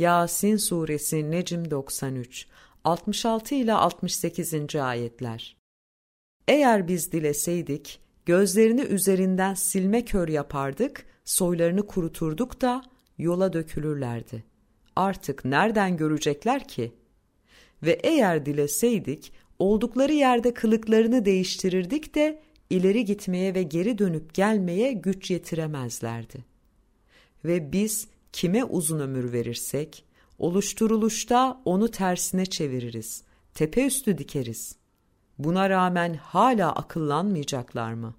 Yasin Suresi Necm 93 66 ile 68. ayetler. Eğer biz dileseydik, gözlerini üzerinden silme kör yapardık, soylarını kuruturduk da yola dökülürlerdi. Artık nereden görecekler ki? Ve eğer dileseydik, oldukları yerde kılıklarını değiştirirdik de ileri gitmeye ve geri dönüp gelmeye güç yetiremezlerdi. Ve biz kime uzun ömür verirsek, oluşturuluşta onu tersine çeviririz, tepe üstü dikeriz. Buna rağmen hala akıllanmayacaklar mı?